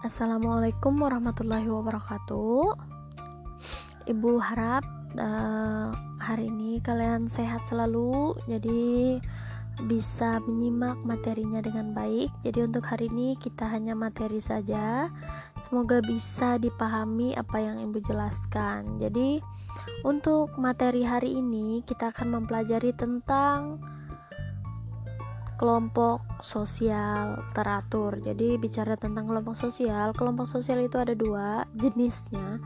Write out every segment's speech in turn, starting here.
Assalamualaikum warahmatullahi wabarakatuh. Ibu harap uh, hari ini kalian sehat selalu, jadi bisa menyimak materinya dengan baik. Jadi untuk hari ini kita hanya materi saja. Semoga bisa dipahami apa yang Ibu jelaskan. Jadi untuk materi hari ini kita akan mempelajari tentang kelompok sosial teratur. Jadi bicara tentang kelompok sosial, kelompok sosial itu ada dua jenisnya.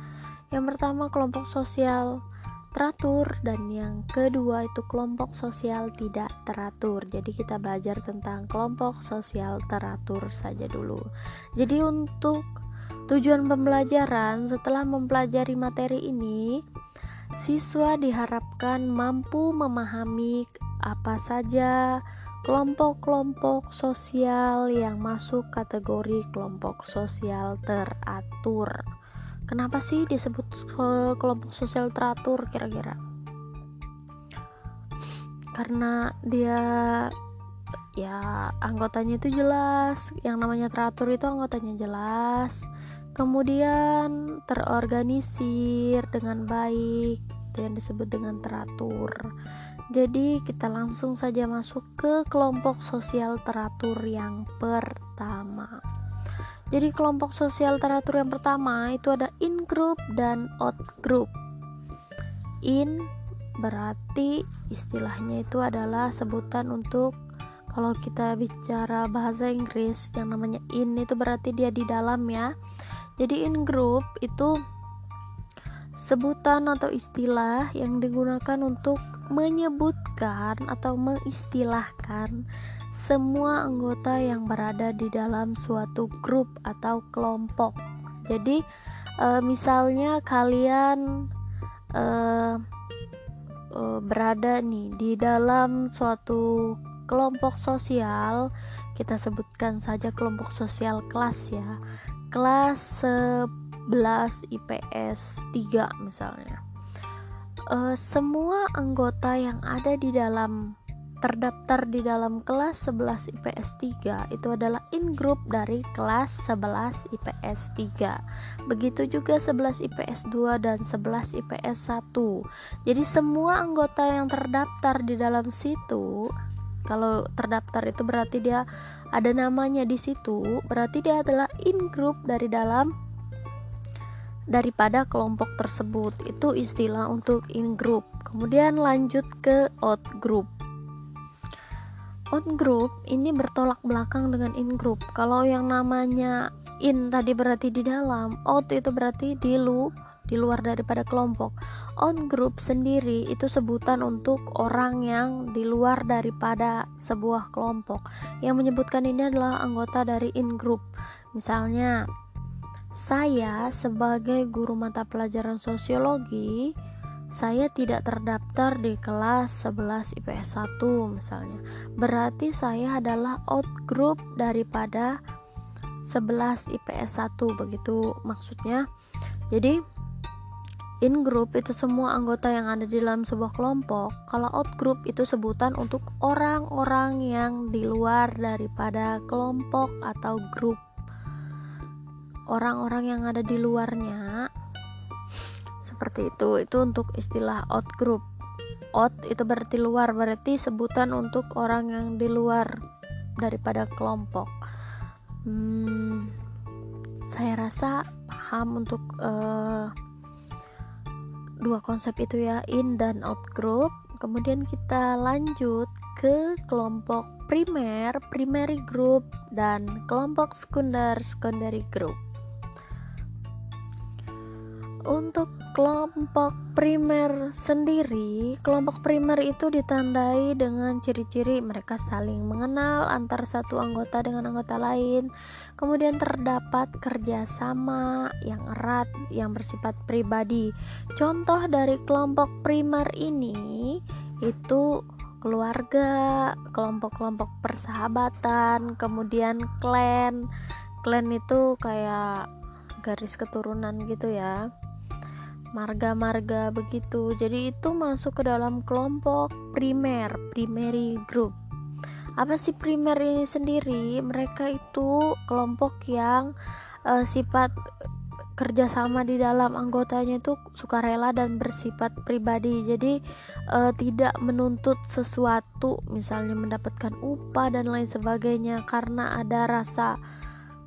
Yang pertama kelompok sosial teratur dan yang kedua itu kelompok sosial tidak teratur. Jadi kita belajar tentang kelompok sosial teratur saja dulu. Jadi untuk tujuan pembelajaran setelah mempelajari materi ini, siswa diharapkan mampu memahami apa saja kelompok-kelompok sosial yang masuk kategori kelompok sosial teratur. Kenapa sih disebut kelompok sosial teratur kira-kira? Karena dia ya anggotanya itu jelas, yang namanya teratur itu anggotanya jelas, kemudian terorganisir dengan baik, itu yang disebut dengan teratur. Jadi, kita langsung saja masuk ke kelompok sosial teratur yang pertama. Jadi, kelompok sosial teratur yang pertama itu ada in group dan out group. In berarti istilahnya itu adalah sebutan untuk kalau kita bicara bahasa Inggris yang namanya in itu berarti dia di dalam ya. Jadi in group itu sebutan atau istilah yang digunakan untuk menyebutkan atau mengistilahkan semua anggota yang berada di dalam suatu grup atau kelompok. Jadi, e, misalnya kalian e, e, berada nih di dalam suatu kelompok sosial, kita sebutkan saja kelompok sosial kelas ya. Kelas 11 IPS 3 misalnya uh, semua anggota yang ada di dalam terdaftar di dalam kelas 11 IPS 3 itu adalah in group dari kelas 11 IPS 3 begitu juga 11 IPS 2 dan 11 IPS 1 jadi semua anggota yang terdaftar di dalam situ kalau terdaftar itu berarti dia ada namanya di situ berarti dia adalah in group dari dalam daripada kelompok tersebut. Itu istilah untuk in group kemudian lanjut ke out group out group ini bertolak belakang dengan in group kalau yang namanya in tadi berarti di dalam out itu berarti di lu di luar daripada kelompok. Out group sendiri itu sebutan untuk orang yang di luar daripada sebuah kelompok. Yang menyebutkan ini adalah anggota dari in group misalnya saya sebagai guru mata pelajaran sosiologi saya tidak terdaftar di kelas 11 IPS 1 misalnya. Berarti saya adalah out group daripada 11 IPS 1 begitu maksudnya. Jadi in group itu semua anggota yang ada di dalam sebuah kelompok. Kalau out group itu sebutan untuk orang-orang yang di luar daripada kelompok atau grup orang-orang yang ada di luarnya seperti itu. Itu untuk istilah out group. Out itu berarti luar berarti sebutan untuk orang yang di luar daripada kelompok. Hmm, saya rasa paham untuk uh, dua konsep itu ya in dan out group. Kemudian kita lanjut ke kelompok primer primary group dan kelompok sekunder secondary group untuk kelompok primer sendiri, kelompok primer itu ditandai dengan ciri-ciri mereka saling mengenal antar satu anggota dengan anggota lain, kemudian terdapat kerjasama yang erat yang bersifat pribadi. Contoh dari kelompok primer ini itu keluarga, kelompok-kelompok persahabatan, kemudian klan. Klan itu kayak garis keturunan gitu ya marga-marga begitu. Jadi itu masuk ke dalam kelompok primer, primary group. Apa sih primer ini sendiri? Mereka itu kelompok yang uh, sifat kerjasama di dalam anggotanya itu sukarela dan bersifat pribadi jadi uh, tidak menuntut sesuatu misalnya mendapatkan upah dan lain sebagainya karena ada rasa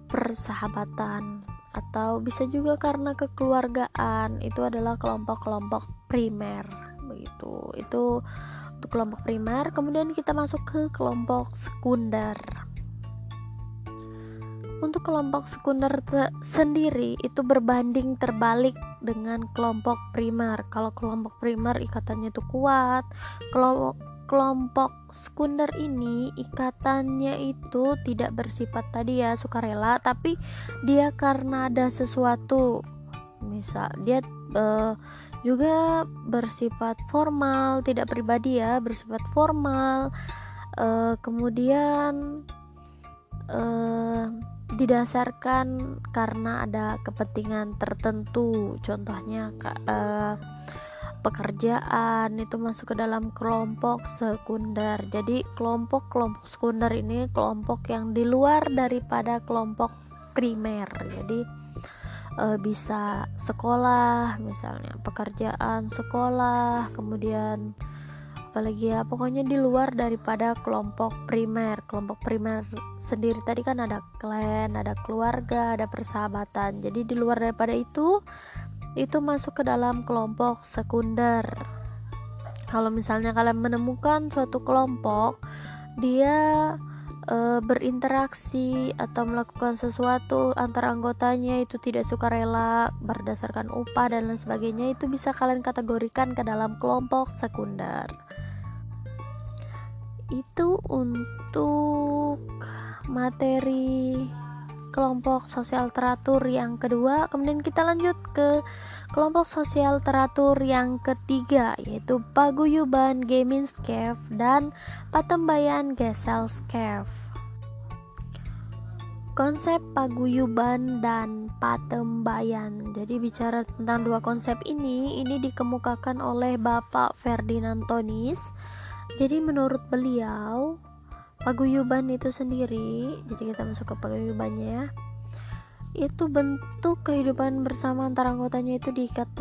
persahabatan atau bisa juga karena kekeluargaan. Itu adalah kelompok-kelompok primer begitu. Itu untuk kelompok primer kemudian kita masuk ke kelompok sekunder. Untuk kelompok sekunder sendiri itu berbanding terbalik dengan kelompok primer. Kalau kelompok primer ikatannya itu kuat kelompok kelompok sekunder ini ikatannya itu tidak bersifat tadi ya sukarela tapi dia karena ada sesuatu. Misal dia uh, juga bersifat formal tidak pribadi ya bersifat formal uh, kemudian uh, didasarkan karena ada kepentingan tertentu. Contohnya uh, pekerjaan itu masuk ke dalam kelompok sekunder. Jadi kelompok-kelompok sekunder ini kelompok yang di luar daripada kelompok primer. Jadi uh, bisa sekolah misalnya pekerjaan sekolah kemudian apalagi ya pokoknya di luar daripada kelompok primer. Kelompok primer sendiri tadi kan ada klan ada keluarga ada persahabatan. Jadi di luar daripada itu itu masuk ke dalam kelompok sekunder. Kalau misalnya kalian menemukan suatu kelompok dia e, berinteraksi atau melakukan sesuatu antar anggotanya itu tidak suka rela berdasarkan upah dan lain sebagainya itu bisa kalian kategorikan ke dalam kelompok sekunder. Itu untuk materi kelompok sosial teratur yang kedua. Kemudian kita lanjut ke kelompok sosial teratur yang ketiga yaitu paguyuban Geminscape dan patembayan Gesellscape konsep paguyuban dan patembayan. Jadi bicara tentang dua konsep ini ini dikemukakan oleh Bapak Ferdinand Tonis. Jadi menurut beliau paguyuban itu sendiri jadi kita masuk ke paguyubannya ya itu bentuk kehidupan bersama antara anggotanya itu diikat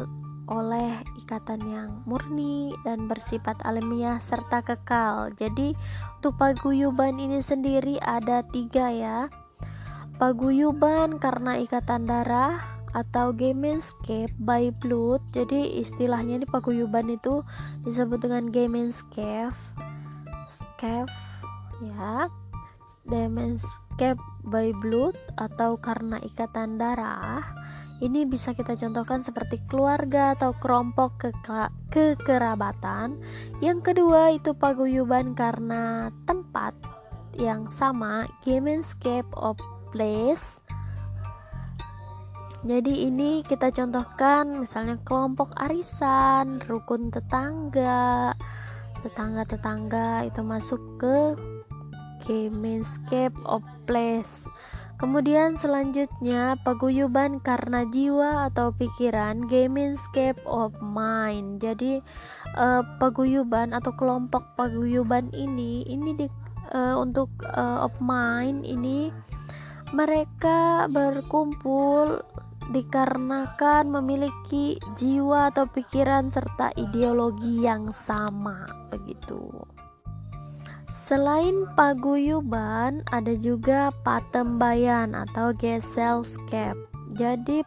oleh ikatan yang murni dan bersifat alamiah serta kekal. Jadi untuk paguyuban ini sendiri ada tiga ya. Paguyuban karena ikatan darah atau Gemenscape by blood jadi istilahnya di paguyuban itu disebut dengan Gemenscape Scape ya Demenscape by blood atau karena ikatan darah ini bisa kita contohkan seperti keluarga atau kelompok ke kekerabatan. Yang kedua itu paguyuban karena tempat yang sama, Gemenscape of place. Jadi ini kita contohkan misalnya kelompok arisan, rukun tetangga, tetangga-tetangga itu masuk ke Gamescape of Place. Kemudian selanjutnya paguyuban karena jiwa atau pikiran Gamescape of Mind. Jadi uh, paguyuban atau kelompok paguyuban ini ini di, uh, untuk uh, of mind ini mereka berkumpul dikarenakan memiliki jiwa atau pikiran serta ideologi yang sama begitu. Selain paguyuban, ada juga patembayan atau gesellscape. Jadi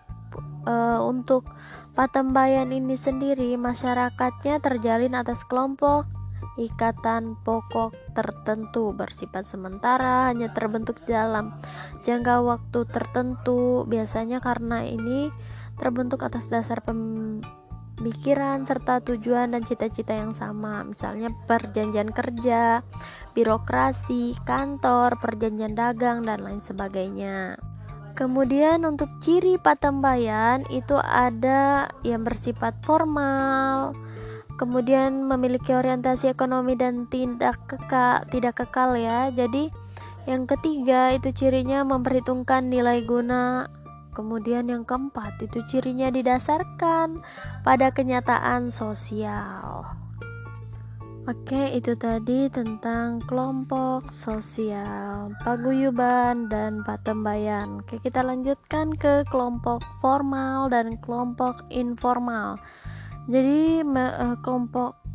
e, untuk patembayan ini sendiri masyarakatnya terjalin atas kelompok ikatan pokok tertentu bersifat sementara hanya terbentuk dalam jangka waktu tertentu biasanya karena ini terbentuk atas dasar pem pikiran serta tujuan dan cita-cita yang sama, misalnya perjanjian kerja, birokrasi, kantor, perjanjian dagang, dan lain sebagainya. Kemudian untuk ciri patembayan itu ada yang bersifat formal, kemudian memiliki orientasi ekonomi dan tidak kekal, tidak kekal ya. Jadi yang ketiga itu cirinya memperhitungkan nilai guna Kemudian yang keempat itu cirinya didasarkan pada kenyataan sosial. Oke, itu tadi tentang kelompok sosial, paguyuban, dan patembayan. Oke, kita lanjutkan ke kelompok formal dan kelompok informal. Jadi, eh, kelompok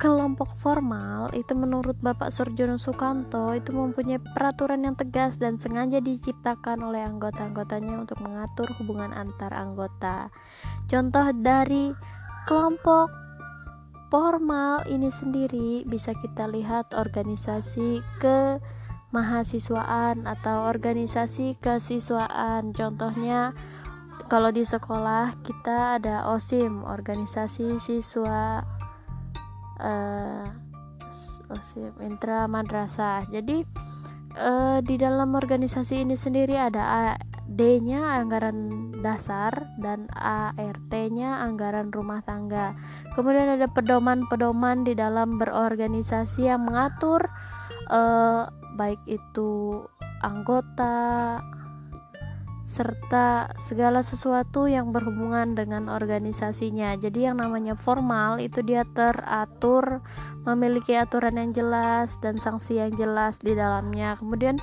kelompok formal itu menurut Bapak Surjono Sukanto itu mempunyai peraturan yang tegas dan sengaja diciptakan oleh anggota-anggotanya untuk mengatur hubungan antar anggota. Contoh dari kelompok formal ini sendiri bisa kita lihat organisasi ke mahasiswaan atau organisasi kesiswaan. Contohnya kalau di sekolah kita ada OSIM, organisasi siswa uh, intra madrasah jadi uh, di dalam organisasi ini sendiri ada D-nya anggaran dasar dan ART-nya anggaran rumah tangga. Kemudian ada pedoman-pedoman di dalam berorganisasi yang mengatur uh, baik itu anggota, serta segala sesuatu yang berhubungan dengan organisasinya. Jadi yang namanya formal itu dia teratur, memiliki aturan yang jelas dan sanksi yang jelas di dalamnya. Kemudian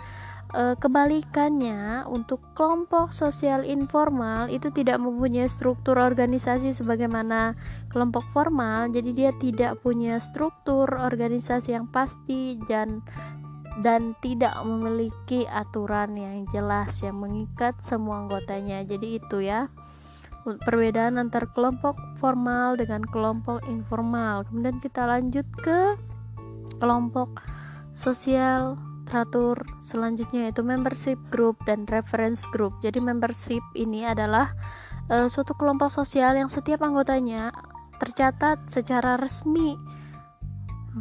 e, kebalikannya untuk kelompok sosial informal itu tidak mempunyai struktur organisasi sebagaimana kelompok formal. Jadi dia tidak punya struktur organisasi yang pasti dan dan tidak memiliki aturan yang jelas yang mengikat semua anggotanya. Jadi itu ya perbedaan antar kelompok formal dengan kelompok informal. Kemudian kita lanjut ke kelompok sosial teratur selanjutnya yaitu membership group dan reference group. Jadi membership ini adalah uh, suatu kelompok sosial yang setiap anggotanya tercatat secara resmi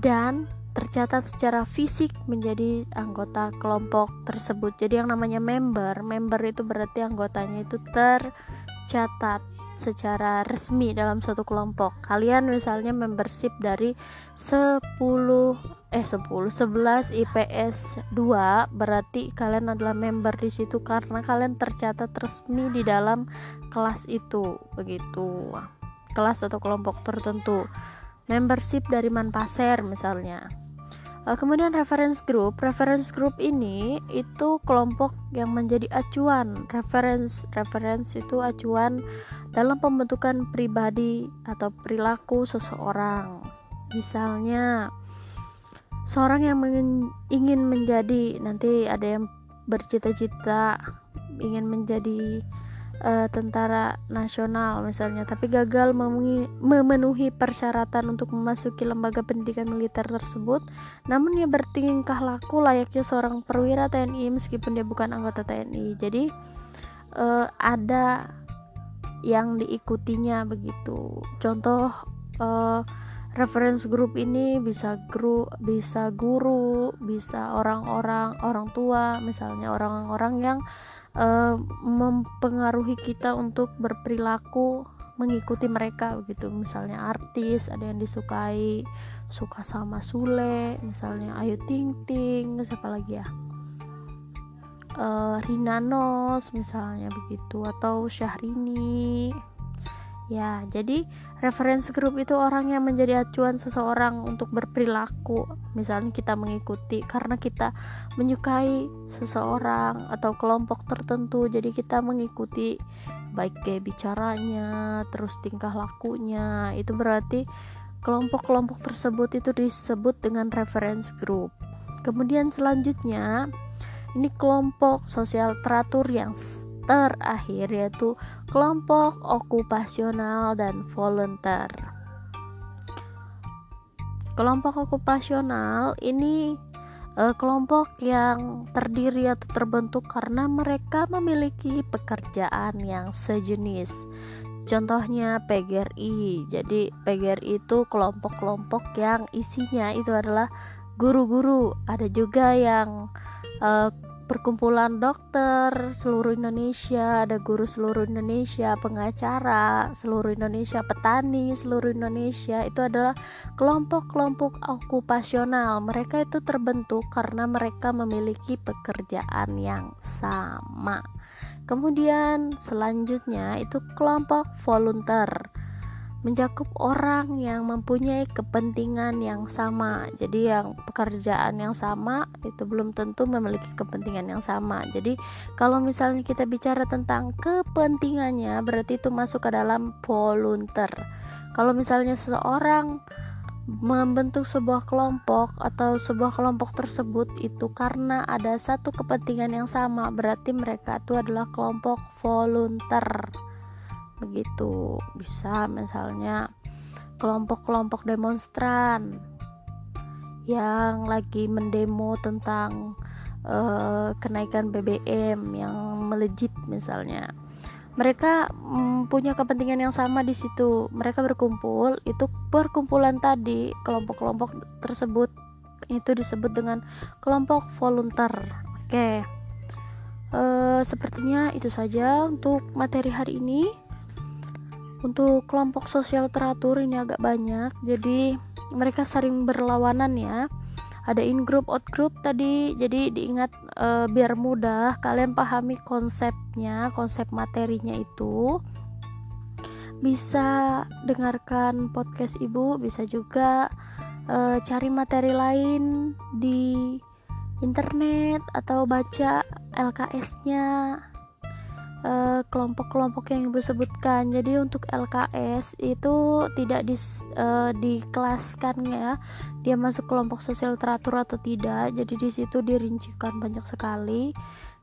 dan tercatat secara fisik menjadi anggota kelompok tersebut. Jadi yang namanya member, member itu berarti anggotanya itu tercatat secara resmi dalam suatu kelompok. Kalian misalnya membership dari 10 eh 10 11 IPS 2 berarti kalian adalah member di situ karena kalian tercatat resmi di dalam kelas itu begitu. Kelas atau kelompok tertentu. Membership dari Manpaser misalnya kemudian reference group, reference group ini itu kelompok yang menjadi acuan. Reference, reference itu acuan dalam pembentukan pribadi atau perilaku seseorang. Misalnya, seorang yang ingin menjadi nanti ada yang bercita-cita ingin menjadi uh, tentara nasional misalnya tapi gagal memenuhi persyaratan untuk memasuki lembaga pendidikan militer tersebut. Namun ia bertingkah laku layaknya seorang perwira TNI meskipun dia bukan anggota TNI jadi uh, ada yang diikutinya begitu. Contoh uh, reference group ini bisa guru bisa guru bisa orang-orang orang tua misalnya orang-orang yang mempengaruhi kita untuk berperilaku mengikuti mereka begitu misalnya artis ada yang disukai suka sama Sule misalnya Ayu Ting Ting siapa lagi ya? Uh, Rina Nos misalnya begitu atau Syahrini Ya, jadi reference group itu orang yang menjadi acuan seseorang untuk berperilaku. Misalnya kita mengikuti karena kita menyukai seseorang atau kelompok tertentu, jadi kita mengikuti baik kayak bicaranya, terus tingkah lakunya. Itu berarti kelompok-kelompok tersebut itu disebut dengan reference group. Kemudian selanjutnya ini kelompok sosial teratur yang terakhir yaitu kelompok okupasional dan volunteer. Kelompok okupasional ini eh, kelompok yang terdiri atau terbentuk karena mereka memiliki pekerjaan yang sejenis. Contohnya PGRI. Jadi PGRI itu kelompok-kelompok yang isinya itu adalah guru-guru. Ada juga yang uh, perkumpulan dokter seluruh Indonesia, ada guru seluruh Indonesia, pengacara seluruh Indonesia, petani seluruh Indonesia. Itu adalah kelompok-kelompok okupasional. Mereka itu terbentuk karena mereka memiliki pekerjaan yang sama. Kemudian selanjutnya itu kelompok volunteer. Mencakup orang yang mempunyai kepentingan yang sama. Jadi yang pekerjaan yang sama itu belum tentu memiliki kepentingan yang sama. Jadi kalau misalnya kita bicara tentang kepentingannya berarti itu masuk ke dalam volunteer. Kalau misalnya seseorang membentuk sebuah kelompok atau sebuah kelompok tersebut itu karena ada satu kepentingan yang sama berarti mereka itu adalah kelompok volunteer begitu. Bisa misalnya kelompok-kelompok demonstran yang lagi mendemo tentang uh, kenaikan BBM yang melejit misalnya. Mereka mm, punya kepentingan yang sama di situ. Mereka berkumpul itu perkumpulan tadi kelompok-kelompok tersebut itu disebut dengan kelompok volunteer. Oke. Okay. uh, sepertinya itu saja untuk materi hari ini untuk kelompok sosial teratur ini agak banyak jadi mereka sering berlawanan ya. Ada in group out group tadi jadi diingat e, biar mudah kalian pahami konsepnya konsep materinya itu. Bisa dengarkan podcast ibu bisa juga e, cari materi lain di internet atau baca LKS-nya kelompok-kelompok yang ibu sebutkan. Jadi untuk LKS itu tidak dis, uh, dikelaskan ya dia masuk kelompok sosial teratur atau tidak. Jadi di situ dirincikan banyak sekali.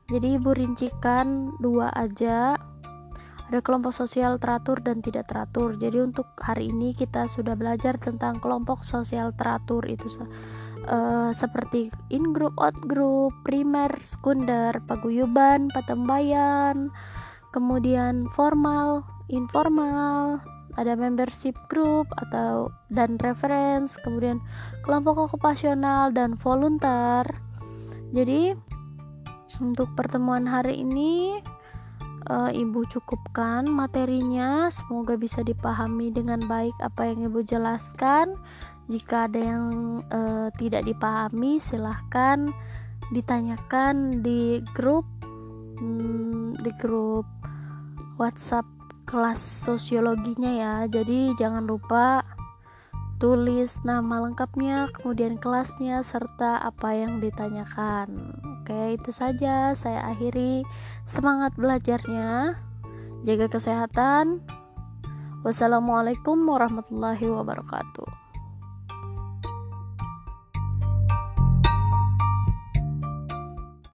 Jadi ibu rincikan dua aja. Ada kelompok sosial teratur dan tidak teratur. Jadi untuk hari ini kita sudah belajar tentang kelompok sosial teratur itu uh, seperti in group out group primer sekunder paguyuban patembayan kemudian formal informal ada membership group atau dan reference kemudian kelompok okupasional dan volunteer. Jadi untuk pertemuan hari ini uh, ibu cukupkan materinya. Semoga bisa dipahami dengan baik apa yang ibu jelaskan jika ada yang uh, tidak dipahami silahkan ditanyakan di grup hmm, di grup WhatsApp kelas sosiologinya ya. Jadi jangan lupa tulis nama lengkapnya kemudian kelasnya serta apa yang ditanyakan. Oke itu saja. Saya akhiri. Semangat belajarnya. Jaga kesehatan. Wassalamualaikum warahmatullahi wabarakatuh